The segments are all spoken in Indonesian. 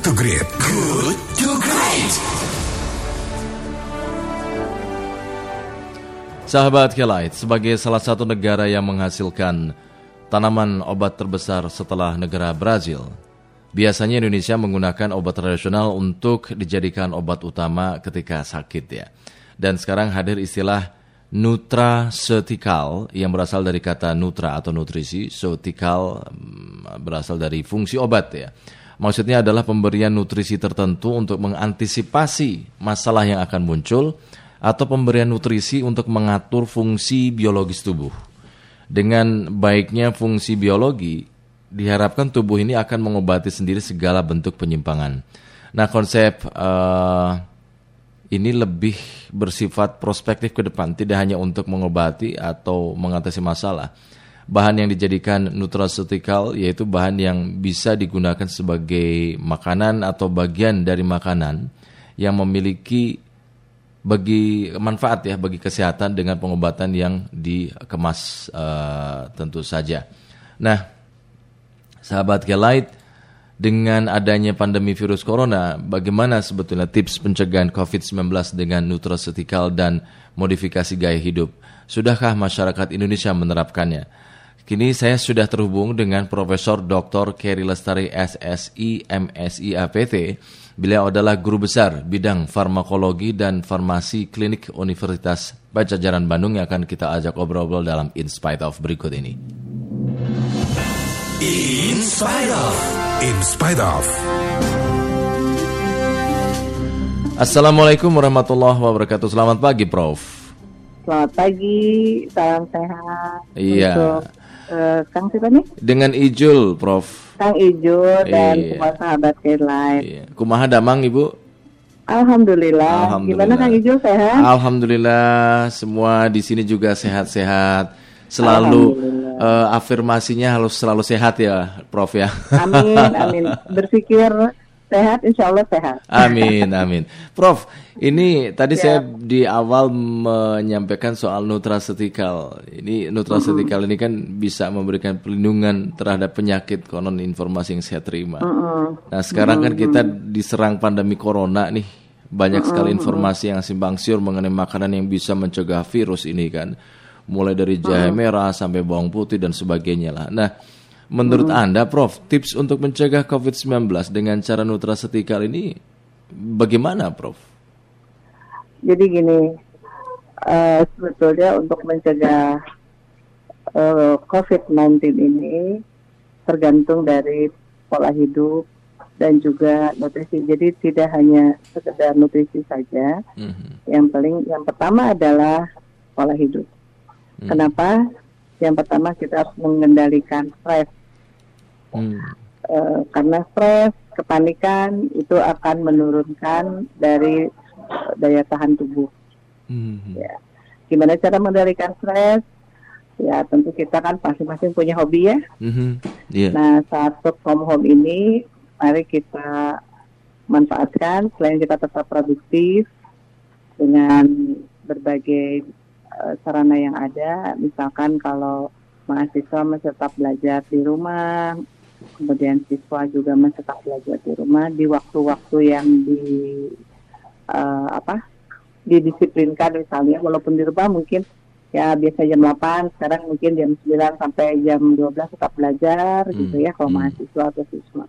to Great. Good to Great. Sahabat Kelight, sebagai salah satu negara yang menghasilkan tanaman obat terbesar setelah negara Brazil, biasanya Indonesia menggunakan obat tradisional untuk dijadikan obat utama ketika sakit ya. Dan sekarang hadir istilah nutraceutical yang berasal dari kata nutra atau nutrisi, ceutical mm, berasal dari fungsi obat ya. Maksudnya adalah pemberian nutrisi tertentu untuk mengantisipasi masalah yang akan muncul atau pemberian nutrisi untuk mengatur fungsi biologis tubuh. Dengan baiknya fungsi biologi, diharapkan tubuh ini akan mengobati sendiri segala bentuk penyimpangan. Nah, konsep uh, ini lebih bersifat prospektif ke depan, tidak hanya untuk mengobati atau mengatasi masalah. Bahan yang dijadikan nutraceutical yaitu bahan yang bisa digunakan sebagai makanan atau bagian dari makanan yang memiliki bagi manfaat ya bagi kesehatan dengan pengobatan yang dikemas uh, tentu saja. Nah, sahabat Kelight, dengan adanya pandemi virus corona, bagaimana sebetulnya tips pencegahan COVID-19 dengan nutraceutical dan modifikasi gaya hidup? Sudahkah masyarakat Indonesia menerapkannya? Kini saya sudah terhubung dengan Profesor Dr. Kerry Lestari SSI MSI APT Beliau adalah guru besar bidang farmakologi dan farmasi klinik Universitas Pajajaran Bandung yang akan kita ajak obrol-obrol dalam In Spite of berikut ini. In Spite of. In Spite of. Assalamualaikum warahmatullahi wabarakatuh. Selamat pagi, Prof. Selamat pagi, salam sehat. Iya. Untuk uh, Kang siapa nih? Dengan Ijul, Prof. Kang Ijo dan Iya. semua sahabat Live. Iya. Kumaha damang, Ibu? Alhamdulillah. Alhamdulillah. Gimana Kang Ijo sehat? Alhamdulillah, semua di sini juga sehat-sehat. Selalu eh, afirmasinya harus selalu sehat ya, Prof ya. Amin, amin. Berpikir sehat, insya Allah sehat. Amin, amin. Prof, ini tadi Ya. saya di awal menyampaikan soal nutraceutical. Ini nutraceutical ini kan bisa memberikan perlindungan terhadap penyakit konon informasi yang saya terima. Nah, sekarang kan kita diserang pandemi corona nih. Banyak sekali informasi yang simpang siur mengenai makanan yang bisa mencegah virus ini kan. Mulai dari jahe merah sampai bawang putih dan sebagainya lah. Nah, menurut Anda Prof, tips untuk mencegah COVID-19 dengan cara nutraceutical ini bagaimana Prof? Jadi gini, eh, sebetulnya untuk mencegah eh, COVID-19 ini tergantung dari pola hidup dan juga nutrisi. Jadi tidak hanya sekedar nutrisi saja. Mhm. Yang paling yang pertama adalah pola hidup. Kenapa? Yang pertama kita harus mengendalikan stres. Hmm. Eh, karena stres, kepanikan itu akan menurunkan dari eh, daya tahan tubuh. Mhm. Ya. Gimana cara mengendalikan stres? Ya tentu kita kan masing-masing punya hobi ya. Mhm. Iya. Nah saat work from home ini, mari kita manfaatkan selain kita tetap produktif dengan berbagai eh, sarana yang ada. Misalkan kalau mahasiswa masih tetap belajar di rumah, kemudian siswa juga tetap belajar di rumah di waktu-waktu yang di eh, apa didisiplinkan misalnya walaupun di rumah mungkin ya biasa jam 8 sekarang mungkin jam 9 sampai jam 12 tetap belajar gitu ya kalau hmm. mahasiswa atau siswa.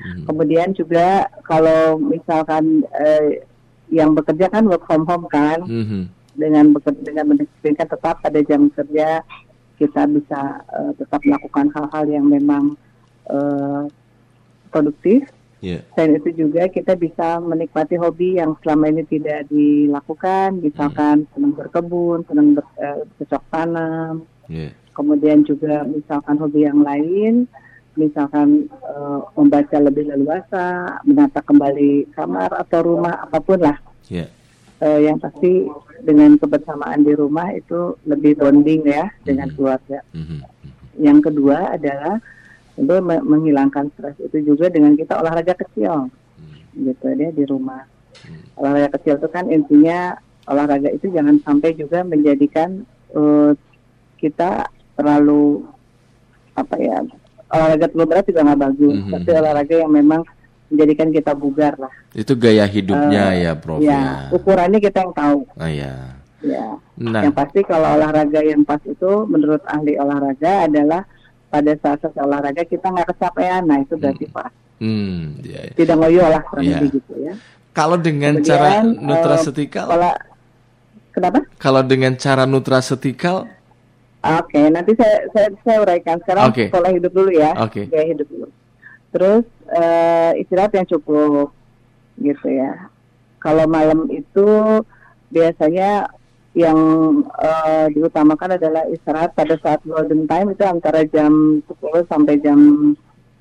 Mhm. Kemudian juga kalau misalkan eh, yang bekerja kan work from home kan Mhm. dengan bekerja dengan mendisiplinkan tetap pada jam kerja kita bisa eh, tetap melakukan hal-hal yang memang eh, produktif. Iya. Selain itu juga kita bisa menikmati hobi yang selama ini tidak dilakukan, misalkan senang berkebun, senang ber, eh, bercocok tanam, Iya. kemudian juga misalkan hobi yang lain, misalkan eh, membaca lebih leluasa, menata kembali kamar atau rumah apa pun lah. Iya. Eh, yang pasti dengan kebersamaan di rumah itu lebih bonding ya dengan Mhm. keluarga. Mhm. Yang kedua adalah me- menghilangkan stres itu juga dengan kita olahraga kecil, gitu ya di rumah. Olahraga kecil itu kan intinya olahraga itu jangan sampai juga menjadikan eh, kita terlalu apa ya olahraga terlalu berat juga nggak bagus. Mhm. Tapi olahraga yang memang menjadikan kita bugar lah. Itu gaya hidupnya Eh, ya, Prof. ya, Ya. ukurannya kita yang tahu. Ah, ya. Ya. Nah, Yang pasti kalau olahraga yang pas itu menurut ahli olahraga adalah pada saat selesai olahraga kita nggak kecapean, nah itu berarti pas. hmm, ya, ya. Tidak ngoyo lah kurang Iya. lebih gitu ya. Kalau dengan Kemudian, cara eh, nutrasetikal, Pola, kenapa? kalau dengan cara nutrasetikal, Oke, nanti saya saya, saya uraikan sekarang Oke. pola hidup dulu ya, Oke. gaya hidup dulu. Terus eh, istirahat yang cukup, gitu ya. Kalau malam itu biasanya yang eh, diutamakan adalah istirahat pada saat golden time itu antara jam 10 sampai jam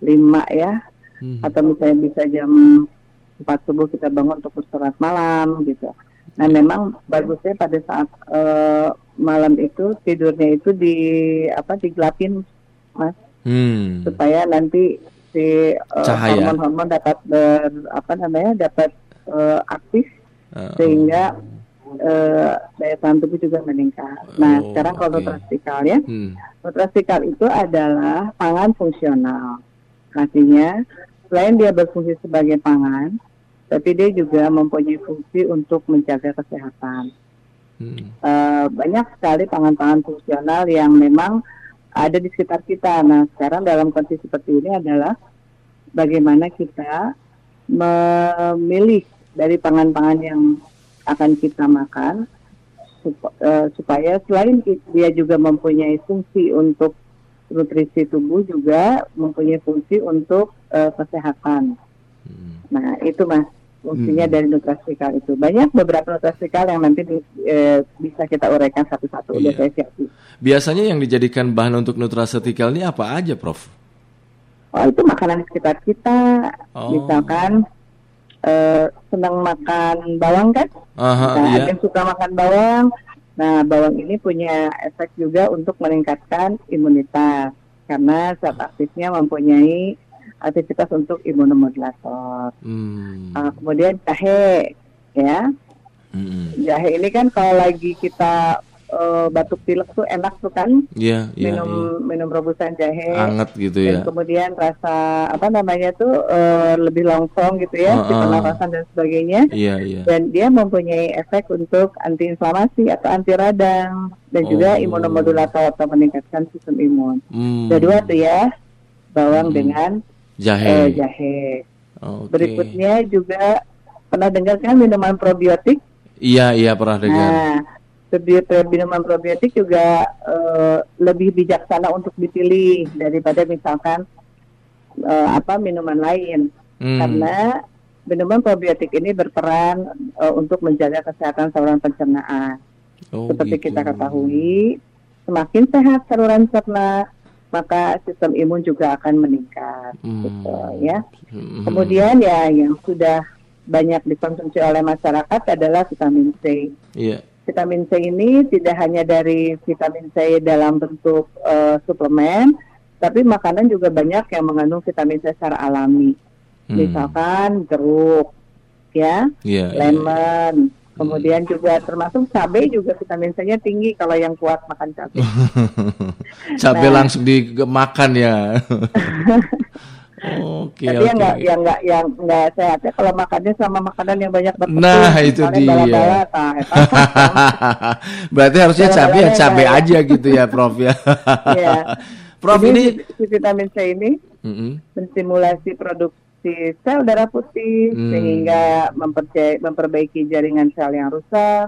5 ya, Hmm. atau misalnya bisa jam 4 subuh kita bangun untuk istirahat malam gitu. Nah memang bagusnya pada saat eh, malam itu tidurnya itu di apa digelapin mas. Hmm, supaya nanti si eh, hormon-hormon dapat ber apa namanya dapat eh, aktif. Eh, sehingga eh, daya tahan tubuh juga meningkat. Nah Oh, sekarang kalau oke. nutrasikal ya hmm, nutrasikal itu adalah pangan fungsional. Artinya selain dia berfungsi sebagai pangan, tapi dia juga mempunyai fungsi untuk menjaga kesehatan. hmm, Eh, banyak sekali pangan-pangan fungsional yang memang ada di sekitar kita. Nah, sekarang dalam kondisi seperti ini adalah bagaimana kita memilih dari pangan-pangan yang akan kita makan sup- eh, supaya selain dia juga mempunyai fungsi untuk nutrisi tubuh juga mempunyai fungsi untuk eh, kesehatan. hmm. Nah, itu Mas fungsinya Hmm. dari nutrasikal itu. Banyak beberapa nutrasikal yang nanti di- eh, bisa kita uraikan satu-satu. Udah Iya. saya siapin. Biasanya yang dijadikan bahan untuk nutrasetikal ini apa aja, Prof? Oh, itu makanan sekitar kita. Oh. Misalkan eh, senang makan bawang kan? Aha, Nah, iya. ada yang suka makan bawang. Nah, bawang ini punya efek juga untuk meningkatkan imunitas karena zat aktifnya mempunyai aktivitas untuk imunomodulator. Hmm, Ah, kemudian jahe, ya. hmm, Jahe ini kan kalau lagi kita eh, batuk pilek tuh enak tuh kan Iya, iya, minum iya. minum rebusan jahe. Anget gitu Dan ya. kemudian rasa apa namanya tuh eh, lebih longsong gitu ya, Ah, di ah. pernapasan dan sebagainya. Iya, iya. Dan dia mempunyai efek untuk antiinflamasi atau anti radang dan juga Oh. imunomodulator atau meningkatkan sistem imun. Hmm, Kedua tuh ya bawang Hmm. dengan jahe. eh, jahe. Oke. Berikutnya juga pernah dengar kan minuman probiotik? Iya, iya pernah dengar. Nah, minuman probiotik juga eh, lebih bijaksana untuk dipilih daripada misalkan eh, apa minuman lain Hmm, karena minuman probiotik ini berperan eh, untuk menjaga kesehatan saluran pencernaan. oh, Seperti gitu. kita ketahui, semakin sehat saluran cerna, maka sistem imun juga akan meningkat. Hmm. Gitu, ya. Hmm. Kemudian ya yang sudah banyak dikonsumsi oleh masyarakat adalah vitamin C. Iya. Vitamin C ini tidak hanya dari vitamin C dalam bentuk eh, suplemen, tapi makanan juga banyak yang mengandung vitamin C secara alami. Hmm. Misalkan jeruk, ya, Iya, iya. lemon, kemudian juga termasuk cabai juga vitamin C-nya tinggi kalau yang kuat makan cabai. Cabai Nah. langsung dimakan ya. Oke, Tapi oke. yang nggak yang nggak yang nggak sehatnya kalau makannya sama makanan yang banyak bertepung. Nah, itu dia. bala-bala, nah, eta. Berarti harusnya cabai ya cabai kayak- aja gitu ya, Prof ya. Iya. Prof ini si vitamin C ini Mm-mm. menstimulasi produksi sel darah putih Hmm. sehingga memperbaiki jaringan sel yang rusak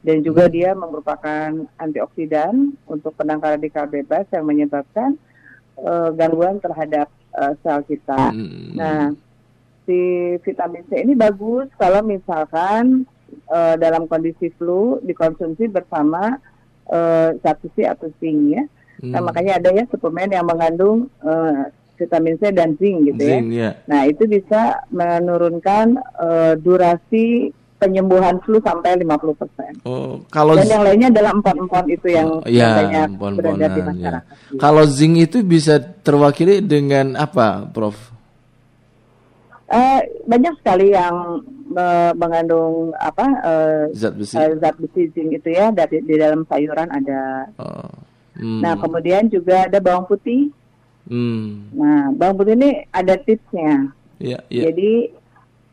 dan juga dia merupakan antioksidan untuk penangkal radikal bebas yang menyebabkan eh, gangguan terhadap eh, sel kita. Mm. Nah, si vitamin C ini bagus kalau misalkan eh, dalam kondisi flu dikonsumsi bersama eh, zat besi atau zinc ya. Nah, Hmm. makanya ada ya suplemen yang mengandung eh, vitamin C dan zinc gitu ya. Zinc, ya. Nah, itu bisa menurunkan eh, durasi penyembuhan flu sampai 50%. Oh, kalau Dan yang lainnya adalah empon-empon itu yang Oh, iya, banyak empon-emponan, berada di ya. masyarakat. kalau zinc itu bisa terwakili dengan apa, Prof? Eh, banyak sekali yang eh, mengandung apa eh, Zat besi. eh, zat besi zinc itu ya dari di dalam sayuran ada. Oh. Hmm. Nah, kemudian juga ada bawang putih. Hmm. Nah, bawang putih ini ada tipsnya. Iya, iya. Jadi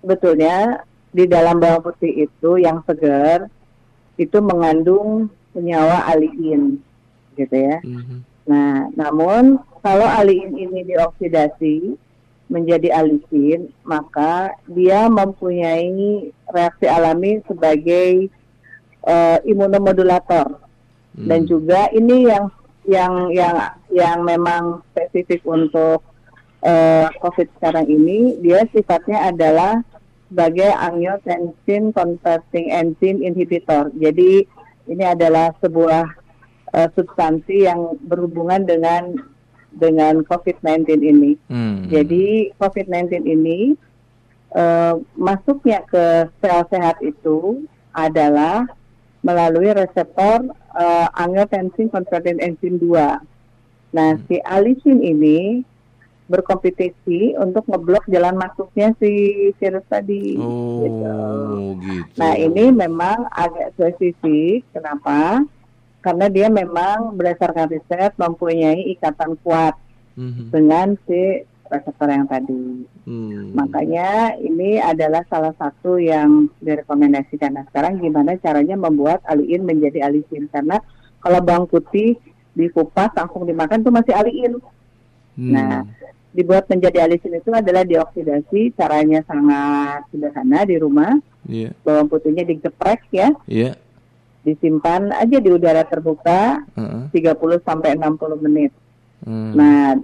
betulnya di dalam bawang putih itu yang segar itu mengandung senyawa aliin, gitu ya. Mhm. Nah, namun kalau aliin ini dioksidasi menjadi alisin, maka dia mempunyai reaksi alami sebagai eh, imunomodulator dan Hmm. juga ini yang yang yang yang memang spesifik untuk eh, COVID sekarang ini dia sifatnya adalah sebagai angiotensin converting enzyme inhibitor. Jadi ini adalah sebuah eh, substansi yang berhubungan dengan dengan COVID-19 ini. Hmm. Jadi COVID-19 ini eh, masuknya ke sel sehat itu adalah melalui reseptor eh, angiotensin converting enzyme 2. Nah, si alisin ini berkompetisi untuk ngeblok jalan masuknya si virus tadi. gitu. Oh, gitu. Nah, ini memang agak spesifik. Kenapa? Karena dia memang berdasarkan riset mempunyai ikatan kuat Mhm. dengan si reseptor yang tadi. Hmm. Makanya ini adalah salah satu yang direkomendasikan. Nah sekarang gimana caranya membuat aliin menjadi alisin? Karena kalau bawang putih dikupas langsung dimakan itu masih aliin. Hmm. Nah dibuat menjadi alisin itu adalah dioksidasi. Caranya sangat sederhana di rumah. Iya, Bawang putihnya digeprek ya, iya. disimpan aja di udara terbuka Heeh. 30 sampai 60 menit. Hmm. Nah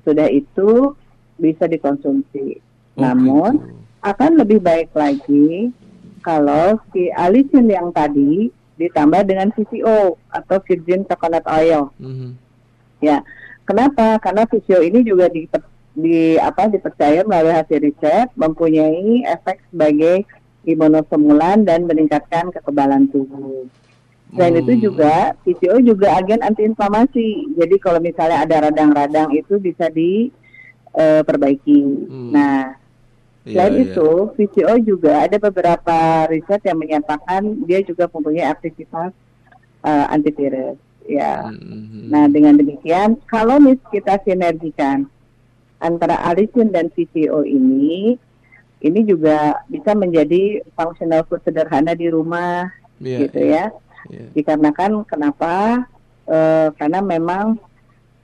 sudah itu bisa dikonsumsi. Oh, Namun gitu. akan lebih baik lagi kalau si alisin yang tadi ditambah dengan VCO atau virgin coconut oil. Mhm. Ya, kenapa? Karena VCO ini juga di, di apa dipercaya melalui hasil riset mempunyai efek sebagai imunostimulan dan meningkatkan kekebalan tubuh. Selain Hmm. itu juga VCO juga agen antiinflamasi. Jadi kalau misalnya ada radang-radang itu bisa diperbaiki. Hmm. Nah, Iya, Selain iya. itu, VCO juga ada beberapa riset yang menyatakan dia juga mempunyai aktivitas eh, antivirus. Ya. Mhm. Nah, dengan demikian, kalau mis kita sinergikan antara alisin dan VCO ini, ini juga bisa menjadi functional food sederhana di rumah, Iya, gitu iya, ya. iya. Dikarenakan kenapa? Eh, karena memang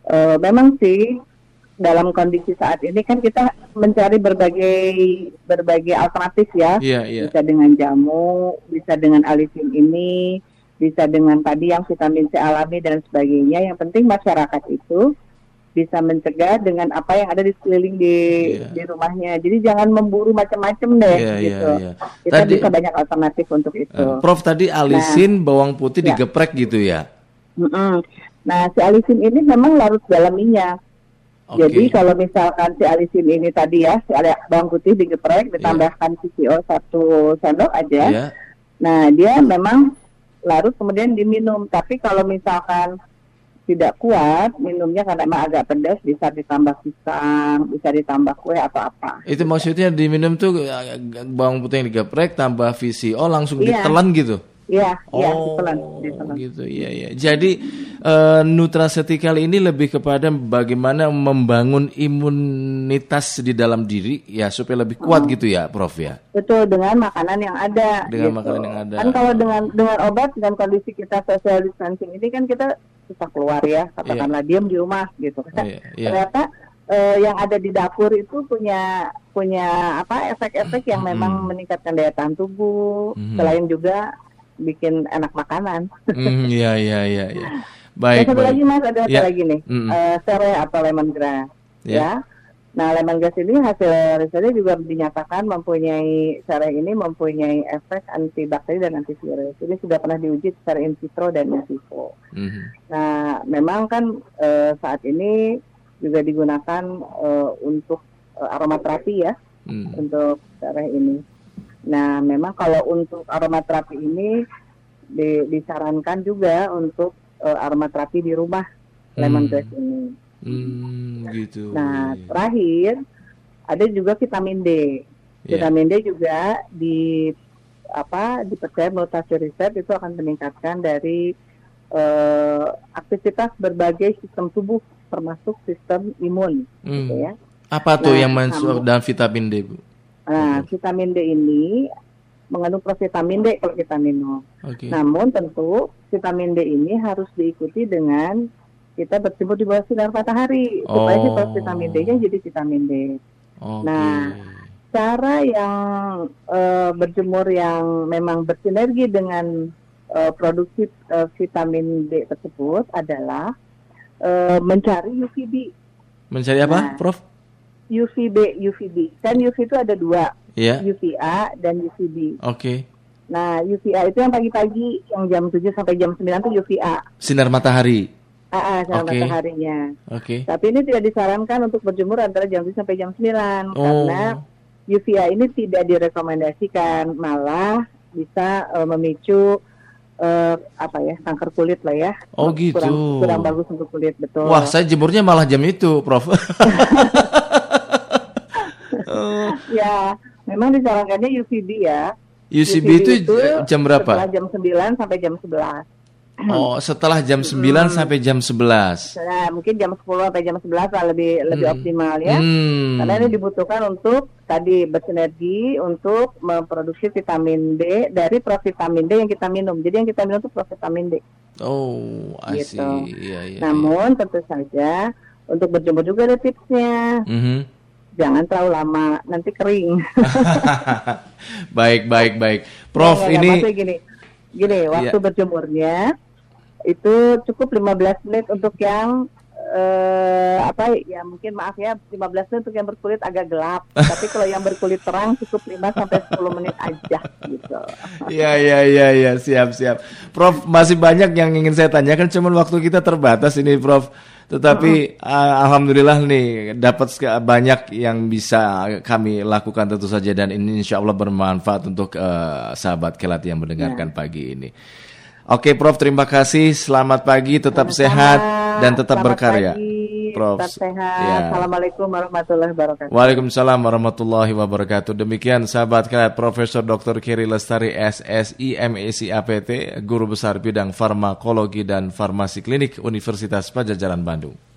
eh, memang sih dalam kondisi saat ini kan kita mencari berbagai berbagai alternatif ya. Iya, iya. Bisa dengan jamu, bisa dengan alisin ini, bisa dengan tadi yang vitamin C alami dan sebagainya. Yang penting masyarakat itu bisa mencegah dengan apa yang ada di sekeliling di Iya. di rumahnya. Jadi jangan memburu macam-macam deh Iya, iya, gitu. iya. Kita Tadi- bisa banyak alternatif untuk itu. Eh, Prof tadi alisin bawang putih Ya. digeprek gitu ya. Mm-mm. Nah, si alisin ini memang larut dalam minyak. Oke. Jadi kalau misalkan si alisin ini tadi ya, si bawang putih digeprek, ditambahkan CCO satu sendok aja. Iya. Nah, dia memang larut kemudian diminum. Tapi kalau misalkan tidak kuat minumnya karena emang agak pedas, bisa ditambah pisang, bisa ditambah kue atau apa. Itu maksudnya diminum tuh eh, bawang putih yang digeprek tambah VCO langsung Iya. ditelan gitu. Iya, iya, oh, ditelan, ditelan. gitu. Iya, iya. Jadi eh, nutraceutical ini lebih kepada bagaimana membangun imunitas di dalam diri ya supaya lebih kuat gitu ya, Prof ya. Betul dengan makanan yang ada. Dengan gitu. makanan yang ada. Kan kalau dengan dengan obat dan kondisi kita social distancing ini kan kita susah keluar ya, katakanlah diam di rumah gitu. Oh, iya, iya. Ternyata eh, yang ada di dapur itu punya punya apa efek-efek yang memang meningkatkan daya tahan tubuh, Mhm. selain juga bikin enak makanan. Hmm, iya, iya, iya, iya. Baik, satu baik. lagi mas ada Ya. lagi nih, Mm-mm. eh, serai atau lemongrass, Ya. ya. Nah lemongrass ini hasil risetnya juga dinyatakan mempunyai serai ini mempunyai efek antibakteri dan antivirus. Ini sudah pernah diuji secara in vitro dan in vivo. Mhm. Nah memang kan eh, saat ini juga digunakan eh, untuk eh, aromaterapi ya, Hmm. untuk serai ini. Nah memang kalau untuk aromaterapi ini di- disarankan juga untuk eh, aromaterapi di rumah lemongrass ini. Hmm, gitu. Nah, terakhir ada juga vitamin D. Ya. Vitamin D juga di apa dipercaya menurut hasil riset itu akan meningkatkan dari eh, aktivitas berbagai sistem tubuh termasuk sistem imun, Hmm. gitu ya. Apa tuh Nah, yang masuk dalam vitamin D, Bu? Nah, vitamin D ini mengandung provitamin D kalau kita minum. Oke. Namun tentu vitamin D ini harus diikuti dengan kita berjemur di bawah sinar matahari supaya si Oh. provitamin D-nya jadi vitamin D. Oke. Nah, Cara yang eh, berjemur yang memang bersinergi dengan eh, produksi eh, vitamin D tersebut adalah eh, mencari UVB. Mencari apa, Nah. Prof? UVB, UVB. Kan UV itu ada dua, Ya. UVA dan UVB. Oke. Nah, UVA itu yang pagi-pagi, yang jam 7 sampai jam 9 itu UVA. Sinar matahari. Ah, ah, sinar Oke. mataharinya. Oke. Tapi ini tidak disarankan untuk berjemur antara jam 7 sampai jam 9 Oh. karena UVA ini tidak direkomendasikan, malah bisa eh, memicu eh, apa ya kanker kulit lah ya. Oh, gitu. Kurang, kurang bagus untuk kulit betul. Wah, saya jemurnya malah jam itu, Prof. Ya, memang disarankannya UVB ya. UCB itu, jam berapa? Setelah jam 9 sampai jam 11. Oh, setelah jam 9 sampai jam 11. Nah, mungkin jam 10 sampai jam 11 lah lebih lebih Hmm. optimal ya. Hmm. Karena ini dibutuhkan untuk tadi bersinergi untuk memproduksi vitamin D dari provitamin D yang kita minum. Jadi yang kita minum itu provitamin D. Oh, I see. Gitu. Iya, iya. Namun tentu saja untuk berjemur juga ada tipsnya. iya. Mhm. Jangan terlalu lama, nanti kering. baik, baik, baik. Prof, nggak, ini maksudnya gini, gini waktu Iya. berjemurnya itu cukup 15 menit untuk yang eh, apa ya mungkin maaf ya 15 menit untuk yang berkulit agak gelap tapi kalau yang berkulit terang cukup 5 sampai 10 menit aja gitu. Iya iya iya iya siap siap. Prof masih banyak yang ingin saya tanyakan cuman waktu kita terbatas ini Prof. Tetapi ah, alhamdulillah nih dapat banyak yang bisa kami lakukan tentu saja dan ini insya Allah bermanfaat untuk eh, sahabat kelat yang mendengarkan pagi ini. Oke Prof terima kasih. Selamat pagi, tetap Sama-sama. sehat dan tetap Selamat berkarya. pagi, Prof. Tetap sehat. Ya. Assalamualaikum warahmatullahi wabarakatuh. Waalaikumsalam warahmatullahi wabarakatuh. Demikian sahabat kalian Profesor Dr. Kiri Lestari SSI MEC APT, Guru Besar Bidang Farmakologi dan Farmasi Klinik Universitas Pajajaran Bandung.